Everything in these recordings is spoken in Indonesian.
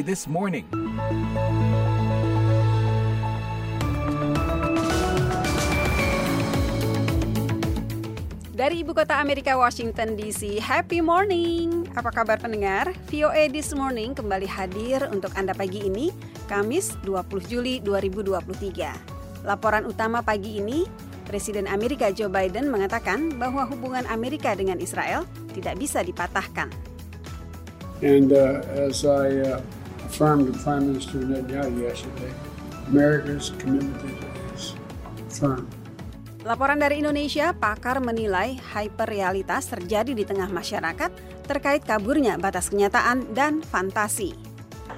This Morning. Dari ibu kota Amerika Washington DC, happy morning. Apa kabar pendengar? VOA This Morning kembali hadir untuk Anda pagi ini, Kamis 20 Juli 2023. Laporan utama pagi ini, Presiden Amerika Joe Biden mengatakan bahwa hubungan Amerika dengan Israel tidak bisa dipatahkan. And uh, as I uh, affirmed to Prime Minister Netanyahu yesterday, America's commitment is firm. Laporan dari Indonesia, pakar menilai hyperrealitas terjadi di tengah masyarakat terkait kaburnya batas kenyataan dan fantasi.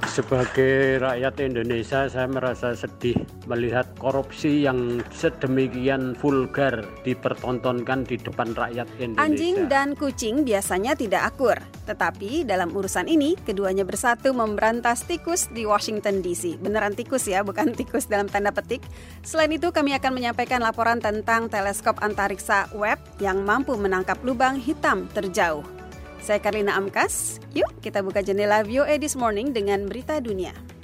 Sebagai rakyat Indonesia, saya merasa sedih melihat korupsi yang sedemikian vulgar dipertontonkan di depan rakyat Indonesia. Anjing dan kucing biasanya tidak akur, tetapi dalam urusan ini keduanya bersatu memberantas tikus di Washington DC. Beneran tikus ya, bukan tikus dalam tanda petik. Selain itu, kami akan menyampaikan laporan tentang teleskop antariksa web yang mampu menangkap lubang hitam terjauh. Saya Karina Amkas. Yuk kita buka jendela VOA This Morning dengan berita dunia.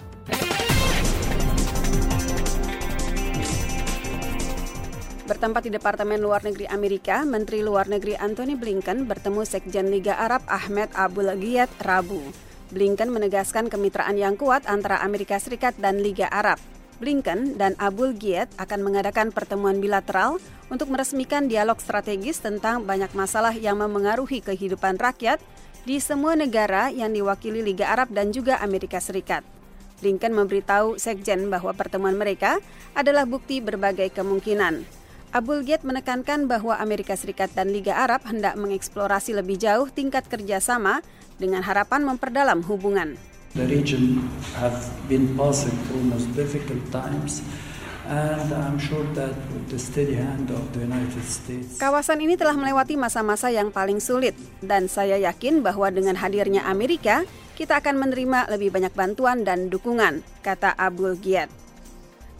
Bertempat di Departemen Luar Negeri Amerika, Menteri Luar Negeri Anthony Blinken bertemu Sekjen Liga Arab Ahmed Abul Giyad Rabu. Blinken menegaskan kemitraan yang kuat antara Amerika Serikat dan Liga Arab. Blinken dan Abul Giyad akan mengadakan pertemuan bilateral untuk meresmikan dialog strategis tentang banyak masalah yang memengaruhi kehidupan rakyat di semua negara yang diwakili Liga Arab dan juga Amerika Serikat. Blinken memberitahu Sekjen bahwa pertemuan mereka adalah bukti berbagai kemungkinan. Abul Giyad menekankan bahwa Amerika Serikat dan Liga Arab hendak mengeksplorasi lebih jauh tingkat kerjasama dengan harapan memperdalam hubungan. The region have been passing through most difficult times. And I'm sure that with the steady hand of the United States. Kawasan ini telah melewati masa-masa yang paling sulit dan saya yakin bahwa dengan hadirnya Amerika, kita akan menerima lebih banyak bantuan dan dukungan, kata Abul Giyad.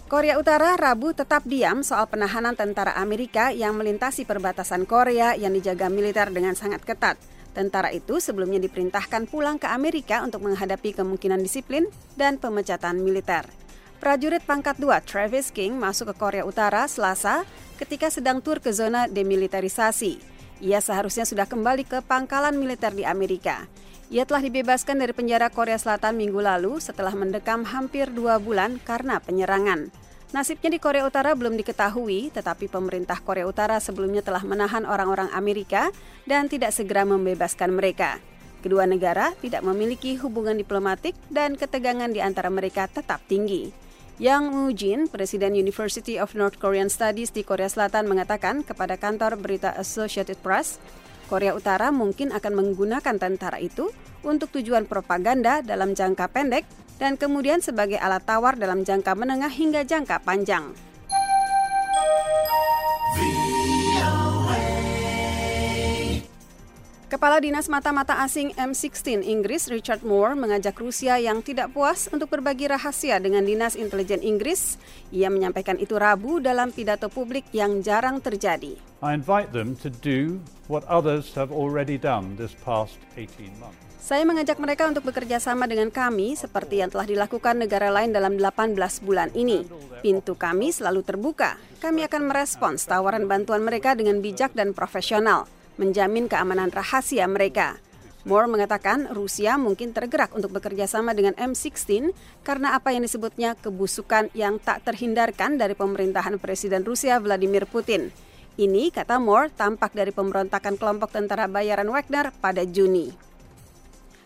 Korea Utara Rabu tetap diam soal penahanan tentara Amerika yang melintasi perbatasan Korea yang dijaga militer dengan sangat ketat. Tentara itu sebelumnya diperintahkan pulang ke Amerika untuk menghadapi kemungkinan disiplin dan pemecatan militer. Prajurit pangkat 2 Travis King masuk ke Korea Utara Selasa ketika sedang tur ke zona demilitarisasi. Ia seharusnya sudah kembali ke pangkalan militer di Amerika. Ia telah dibebaskan dari penjara Korea Selatan minggu lalu setelah mendekam hampir dua bulan karena penyerangan. Nasibnya di Korea Utara belum diketahui, tetapi pemerintah Korea Utara sebelumnya telah menahan orang-orang Amerika dan tidak segera membebaskan mereka. Kedua negara tidak memiliki hubungan diplomatik dan ketegangan di antara mereka tetap tinggi. Yang Moo-jin, Presiden University of North Korean Studies di Korea Selatan mengatakan kepada kantor berita Associated Press, Korea Utara mungkin akan menggunakan tentara itu untuk tujuan propaganda dalam jangka pendek dan kemudian sebagai alat tawar dalam jangka menengah hingga jangka panjang. Kepala Dinas Mata-Mata Asing M16 Inggris Richard Moore mengajak Rusia yang tidak puas untuk berbagi rahasia dengan Dinas Intelijen Inggris. Ia menyampaikan itu Rabu dalam pidato publik yang jarang terjadi. I invite them to do what others have already done this past 18 months. Saya mengajak mereka untuk bekerja sama dengan kami seperti yang telah dilakukan negara lain dalam 18 bulan ini. Pintu kami selalu terbuka. Kami akan merespons tawaran bantuan mereka dengan bijak dan profesional menjamin keamanan rahasia mereka. Moore mengatakan Rusia mungkin tergerak untuk bekerja sama dengan M16 karena apa yang disebutnya kebusukan yang tak terhindarkan dari pemerintahan Presiden Rusia Vladimir Putin. Ini, kata Moore, tampak dari pemberontakan kelompok tentara bayaran Wagner pada Juni.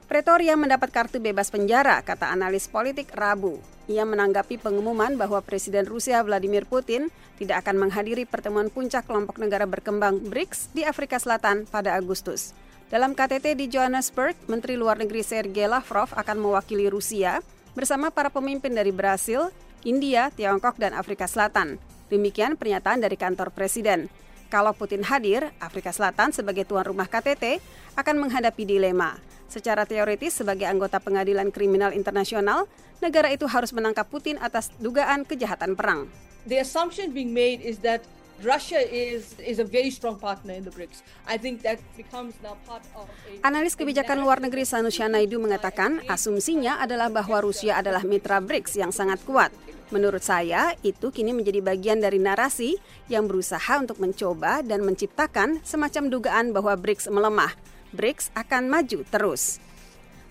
Pretoria mendapat kartu bebas penjara, kata analis politik Rabu. Ia menanggapi pengumuman bahwa Presiden Rusia Vladimir Putin tidak akan menghadiri pertemuan puncak kelompok negara berkembang BRICS di Afrika Selatan pada Agustus. Dalam KTT di Johannesburg, Menteri Luar Negeri Sergei Lavrov akan mewakili Rusia bersama para pemimpin dari Brasil, India, Tiongkok, dan Afrika Selatan. Demikian pernyataan dari kantor Presiden. Kalau Putin hadir, Afrika Selatan sebagai tuan rumah KTT akan menghadapi dilema. Secara teoritis, sebagai anggota pengadilan kriminal internasional, negara itu harus menangkap Putin atas dugaan kejahatan perang. The assumption being made is that Russia is is a very strong partner in the BRICS. I think that becomes now part of a Analis kebijakan luar negeri Sanusya Naidu mengatakan asumsinya adalah bahwa Rusia adalah mitra BRICS yang sangat kuat. Menurut saya, itu kini menjadi bagian dari narasi yang berusaha untuk mencoba dan menciptakan semacam dugaan bahwa BRICS melemah. BRICS akan maju terus.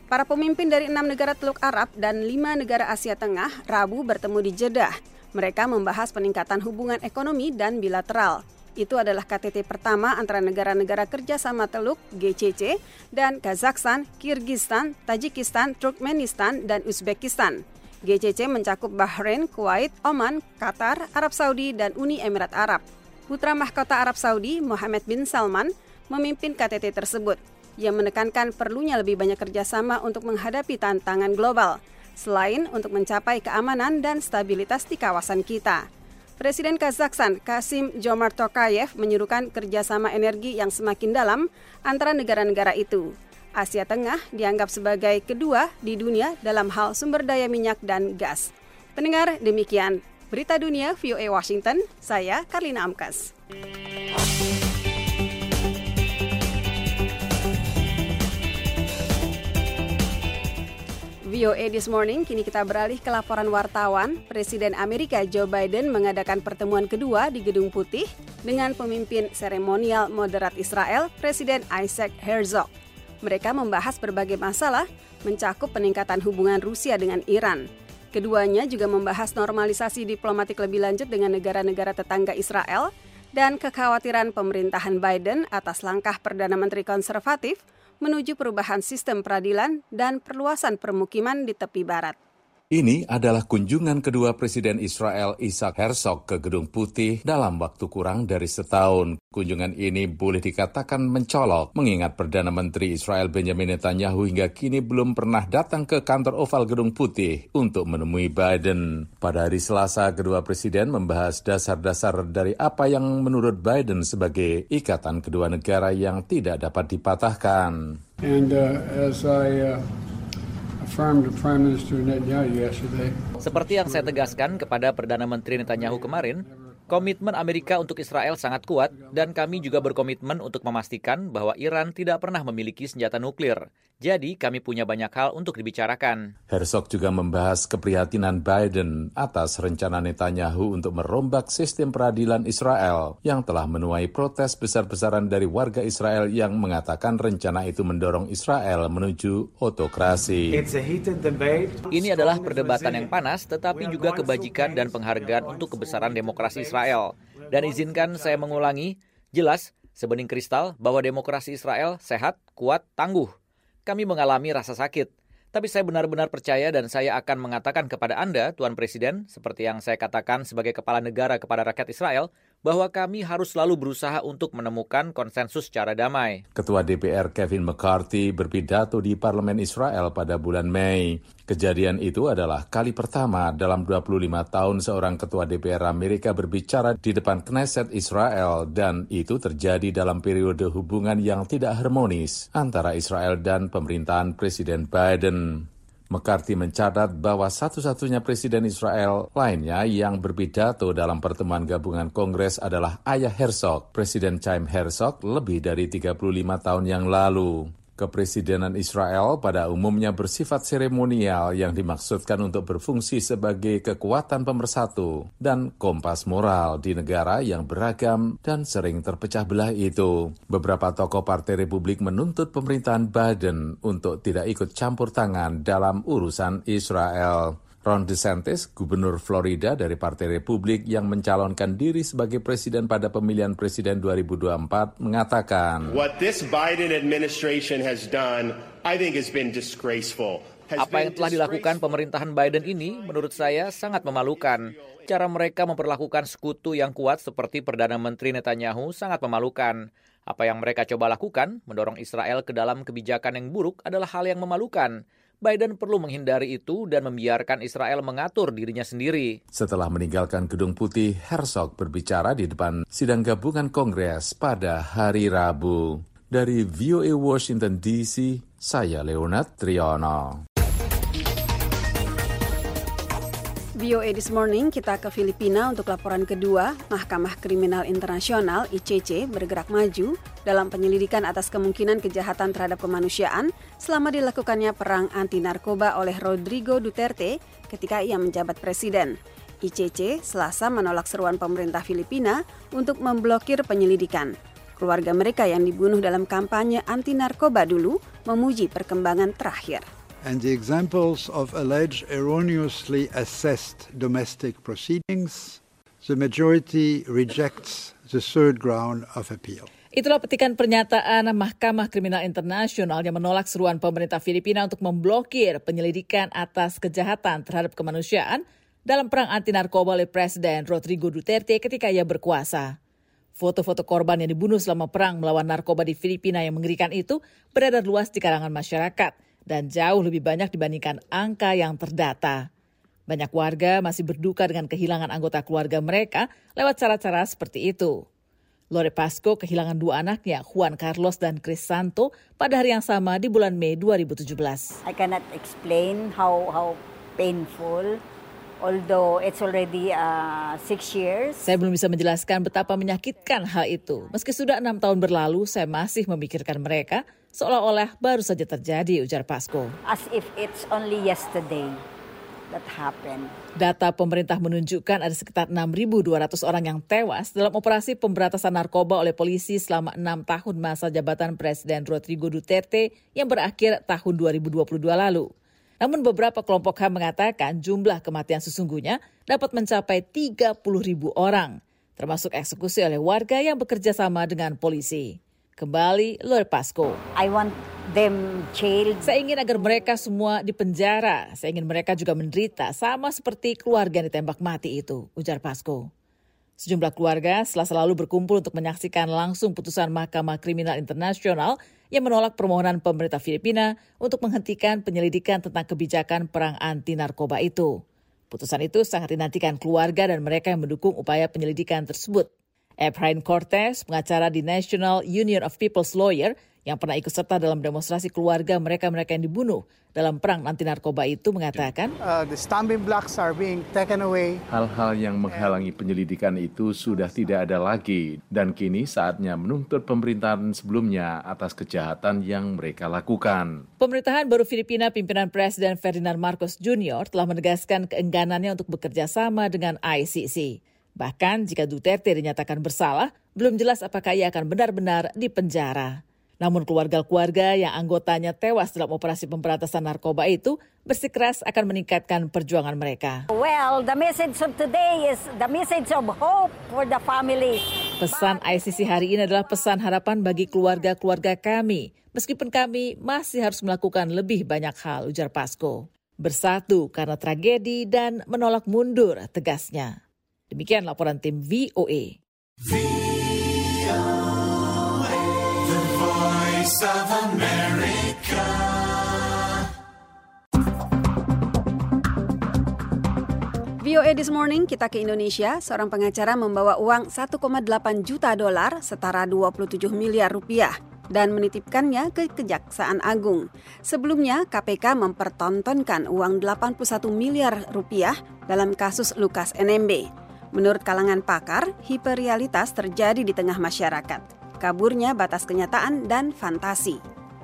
Para pemimpin dari enam negara Teluk Arab dan lima negara Asia Tengah Rabu bertemu di Jeddah. Mereka membahas peningkatan hubungan ekonomi dan bilateral. Itu adalah KTT pertama antara negara-negara kerjasama Teluk GCC dan Kazakhstan, Kirgistan, Tajikistan, Turkmenistan, dan Uzbekistan. GCC mencakup Bahrain, Kuwait, Oman, Qatar, Arab Saudi, dan Uni Emirat Arab. Putra mahkota Arab Saudi, Mohammed bin Salman, memimpin KTT tersebut. Ia menekankan perlunya lebih banyak kerjasama untuk menghadapi tantangan global – selain untuk mencapai keamanan dan stabilitas di kawasan kita. Presiden Kazakhstan Kasim Jomart Tokayev menyuruhkan kerjasama energi yang semakin dalam antara negara-negara itu. Asia Tengah dianggap sebagai kedua di dunia dalam hal sumber daya minyak dan gas. Pendengar, demikian Berita Dunia VOA Washington, saya Karlina Amkas. VOA This Morning, kini kita beralih ke laporan wartawan. Presiden Amerika Joe Biden mengadakan pertemuan kedua di Gedung Putih dengan pemimpin seremonial moderat Israel, Presiden Isaac Herzog. Mereka membahas berbagai masalah, mencakup peningkatan hubungan Rusia dengan Iran. Keduanya juga membahas normalisasi diplomatik lebih lanjut dengan negara-negara tetangga Israel dan kekhawatiran pemerintahan Biden atas langkah Perdana Menteri Konservatif menuju perubahan sistem peradilan dan perluasan permukiman di tepi barat. Ini adalah kunjungan kedua Presiden Israel Isaac Herzog ke Gedung Putih dalam waktu kurang dari setahun. Kunjungan ini boleh dikatakan mencolok, mengingat Perdana Menteri Israel Benjamin Netanyahu hingga kini belum pernah datang ke kantor oval Gedung Putih untuk menemui Biden. Pada hari Selasa, kedua presiden membahas dasar-dasar dari apa yang menurut Biden sebagai ikatan kedua negara yang tidak dapat dipatahkan. And uh, as I uh, seperti yang saya tegaskan kepada Perdana Menteri Netanyahu kemarin, komitmen Amerika untuk Israel sangat kuat dan kami juga berkomitmen untuk memastikan bahwa Iran tidak pernah memiliki senjata nuklir. Jadi kami punya banyak hal untuk dibicarakan. Herzog juga membahas keprihatinan Biden atas rencana Netanyahu untuk merombak sistem peradilan Israel yang telah menuai protes besar-besaran dari warga Israel yang mengatakan rencana itu mendorong Israel menuju otokrasi. Ini adalah perdebatan yang panas tetapi juga kebajikan dan penghargaan untuk kebesaran demokrasi Israel. Dan izinkan saya mengulangi, jelas sebening kristal bahwa demokrasi Israel sehat, kuat, tangguh kami mengalami rasa sakit. Tapi saya benar-benar percaya dan saya akan mengatakan kepada Anda, Tuan Presiden, seperti yang saya katakan sebagai kepala negara kepada rakyat Israel, bahwa kami harus selalu berusaha untuk menemukan konsensus secara damai. Ketua DPR Kevin McCarthy berpidato di Parlemen Israel pada bulan Mei. Kejadian itu adalah kali pertama dalam 25 tahun seorang ketua DPR Amerika berbicara di depan Knesset Israel dan itu terjadi dalam periode hubungan yang tidak harmonis antara Israel dan pemerintahan Presiden Biden. McCarthy mencatat bahwa satu-satunya presiden Israel lainnya yang berpidato dalam pertemuan gabungan Kongres adalah ayah Herzog, Presiden Chaim Herzog lebih dari 35 tahun yang lalu. Kepresidenan Israel pada umumnya bersifat seremonial yang dimaksudkan untuk berfungsi sebagai kekuatan pemersatu dan kompas moral di negara yang beragam dan sering terpecah belah itu. Beberapa tokoh Partai Republik menuntut pemerintahan Biden untuk tidak ikut campur tangan dalam urusan Israel. Ron DeSantis, gubernur Florida dari Partai Republik yang mencalonkan diri sebagai presiden pada pemilihan presiden 2024 mengatakan, What this Biden administration has done, I think has been disgraceful. Apa yang telah dilakukan pemerintahan Biden ini menurut saya sangat memalukan. Cara mereka memperlakukan sekutu yang kuat seperti Perdana Menteri Netanyahu sangat memalukan. Apa yang mereka coba lakukan, mendorong Israel ke dalam kebijakan yang buruk adalah hal yang memalukan. Biden perlu menghindari itu dan membiarkan Israel mengatur dirinya sendiri. Setelah meninggalkan Gedung Putih, Herzog berbicara di depan sidang gabungan Kongres pada hari Rabu. Dari VOA Washington DC, saya Leonard Triono. VOA This Morning kita ke Filipina untuk laporan kedua. Mahkamah Kriminal Internasional ICC bergerak maju dalam penyelidikan atas kemungkinan kejahatan terhadap kemanusiaan selama dilakukannya perang anti narkoba oleh Rodrigo Duterte ketika ia menjabat presiden. ICC selasa menolak seruan pemerintah Filipina untuk memblokir penyelidikan. Keluarga mereka yang dibunuh dalam kampanye anti narkoba dulu memuji perkembangan terakhir and the examples of alleged erroneously assessed domestic proceedings, the majority rejects the third ground of appeal. Itulah petikan pernyataan Mahkamah Kriminal Internasional yang menolak seruan pemerintah Filipina untuk memblokir penyelidikan atas kejahatan terhadap kemanusiaan dalam perang anti narkoba oleh Presiden Rodrigo Duterte ketika ia berkuasa. Foto-foto korban yang dibunuh selama perang melawan narkoba di Filipina yang mengerikan itu beredar luas di kalangan masyarakat – dan jauh lebih banyak dibandingkan angka yang terdata. Banyak warga masih berduka dengan kehilangan anggota keluarga mereka lewat cara-cara seperti itu. Lore Pasco kehilangan dua anaknya, Juan Carlos dan Chris Santo, pada hari yang sama di bulan Mei 2017. I cannot explain how how painful although it's already uh, six years. Saya belum bisa menjelaskan betapa menyakitkan hal itu. Meski sudah enam tahun berlalu, saya masih memikirkan mereka seolah-olah baru saja terjadi, ujar Pasko. As if it's only yesterday that happened. Data pemerintah menunjukkan ada sekitar 6.200 orang yang tewas dalam operasi pemberantasan narkoba oleh polisi selama enam tahun masa jabatan Presiden Rodrigo Duterte yang berakhir tahun 2022 lalu. Namun beberapa kelompok HAM mengatakan jumlah kematian sesungguhnya dapat mencapai 30 ribu orang, termasuk eksekusi oleh warga yang bekerja sama dengan polisi. Kembali Lord Pasco. I want them jailed. Saya ingin agar mereka semua dipenjara. Saya ingin mereka juga menderita sama seperti keluarga yang ditembak mati itu, ujar Pasco. Sejumlah keluarga setelah selalu berkumpul untuk menyaksikan langsung putusan Mahkamah Kriminal Internasional yang menolak permohonan pemerintah Filipina untuk menghentikan penyelidikan tentang kebijakan perang anti narkoba itu. Putusan itu sangat dinantikan keluarga dan mereka yang mendukung upaya penyelidikan tersebut. Efrain Cortez, pengacara di National Union of People's Lawyer, yang pernah ikut serta dalam demonstrasi keluarga mereka-mereka yang dibunuh dalam perang anti narkoba itu mengatakan, uh, the stumbling blocks are being taken away. Hal-hal yang menghalangi penyelidikan itu sudah tidak ada lagi dan kini saatnya menuntut pemerintahan sebelumnya atas kejahatan yang mereka lakukan. Pemerintahan baru Filipina pimpinan Presiden Ferdinand Marcos Jr. telah menegaskan keengganannya untuk bekerja sama dengan ICC. Bahkan jika Duterte dinyatakan bersalah, belum jelas apakah ia akan benar-benar dipenjara. Namun keluarga-keluarga yang anggotanya tewas dalam operasi pemberantasan narkoba itu bersikeras akan meningkatkan perjuangan mereka. Well, the message of today is the message of hope for the family. Pesan ICC hari ini adalah pesan harapan bagi keluarga-keluarga kami, meskipun kami masih harus melakukan lebih banyak hal, ujar Pasko. Bersatu karena tragedi dan menolak mundur, tegasnya. Demikian laporan tim VOA. VOA This Morning kita ke Indonesia, seorang pengacara membawa uang 1,8 juta dolar setara 27 miliar rupiah dan menitipkannya ke Kejaksaan Agung. Sebelumnya, KPK mempertontonkan uang 81 miliar rupiah dalam kasus Lukas NMB. Menurut kalangan pakar, hiperrealitas terjadi di tengah masyarakat. Kaburnya batas kenyataan dan fantasi.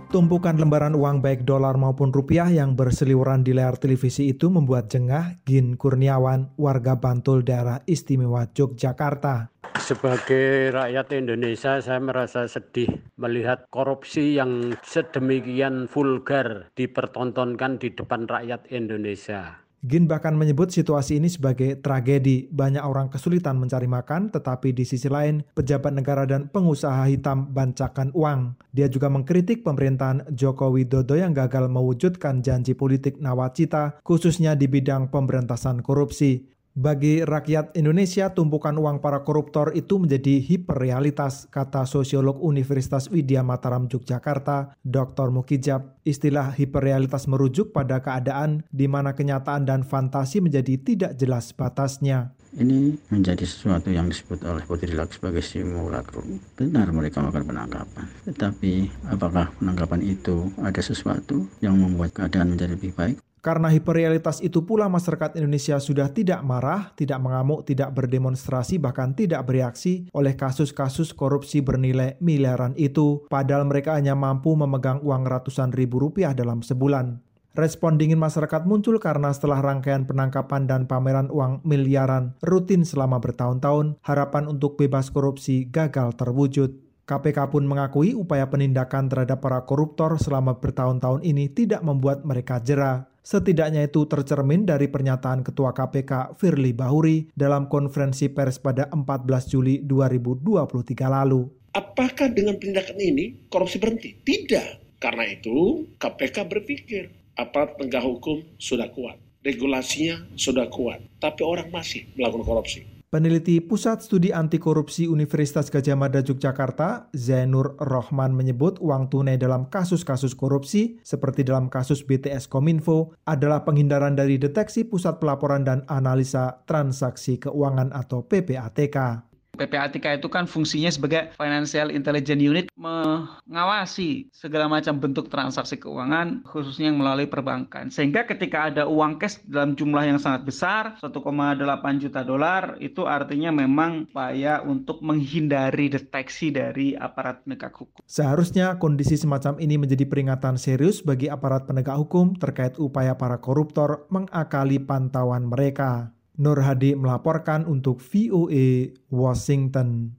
Tumpukan lembaran uang baik dolar maupun rupiah yang berseliweran di layar televisi itu membuat jengah Gin Kurniawan, warga Bantul daerah istimewa Yogyakarta. Sebagai rakyat Indonesia, saya merasa sedih melihat korupsi yang sedemikian vulgar dipertontonkan di depan rakyat Indonesia. Gin bahkan menyebut situasi ini sebagai tragedi. Banyak orang kesulitan mencari makan, tetapi di sisi lain, pejabat negara dan pengusaha hitam bancakan uang. Dia juga mengkritik pemerintahan Joko Widodo yang gagal mewujudkan janji politik nawacita, khususnya di bidang pemberantasan korupsi. Bagi rakyat Indonesia, tumpukan uang para koruptor itu menjadi hiperrealitas, kata sosiolog Universitas Widya Mataram Yogyakarta, Dr. Mukijab. Istilah hiperrealitas merujuk pada keadaan di mana kenyataan dan fantasi menjadi tidak jelas batasnya. Ini menjadi sesuatu yang disebut oleh Podrilak sebagai simulacrum. Benar mereka melakukan penangkapan. Tetapi apakah penangkapan itu ada sesuatu yang membuat keadaan menjadi lebih baik? Karena hiperrealitas itu pula masyarakat Indonesia sudah tidak marah, tidak mengamuk, tidak berdemonstrasi, bahkan tidak bereaksi oleh kasus-kasus korupsi bernilai miliaran itu, padahal mereka hanya mampu memegang uang ratusan ribu rupiah dalam sebulan. Respon dingin masyarakat muncul karena setelah rangkaian penangkapan dan pameran uang miliaran rutin selama bertahun-tahun, harapan untuk bebas korupsi gagal terwujud. KPK pun mengakui upaya penindakan terhadap para koruptor selama bertahun-tahun ini tidak membuat mereka jera. Setidaknya itu tercermin dari pernyataan Ketua KPK Firly Bahuri dalam konferensi pers pada 14 Juli 2023 lalu. Apakah dengan penindakan ini korupsi berhenti? Tidak. Karena itu KPK berpikir aparat penegak hukum sudah kuat, regulasinya sudah kuat, tapi orang masih melakukan korupsi. Peneliti Pusat Studi Anti Korupsi Universitas Gajah Mada Yogyakarta, Zainur Rohman menyebut uang tunai dalam kasus-kasus korupsi seperti dalam kasus BTS Kominfo adalah penghindaran dari deteksi Pusat Pelaporan dan Analisa Transaksi Keuangan atau PPATK. PPATK itu kan fungsinya sebagai Financial Intelligence Unit mengawasi segala macam bentuk transaksi keuangan khususnya yang melalui perbankan. Sehingga ketika ada uang cash dalam jumlah yang sangat besar 1,8 juta dolar itu artinya memang upaya untuk menghindari deteksi dari aparat penegak hukum. Seharusnya kondisi semacam ini menjadi peringatan serius bagi aparat penegak hukum terkait upaya para koruptor mengakali pantauan mereka. Nur Hadi melaporkan untuk VOA Washington.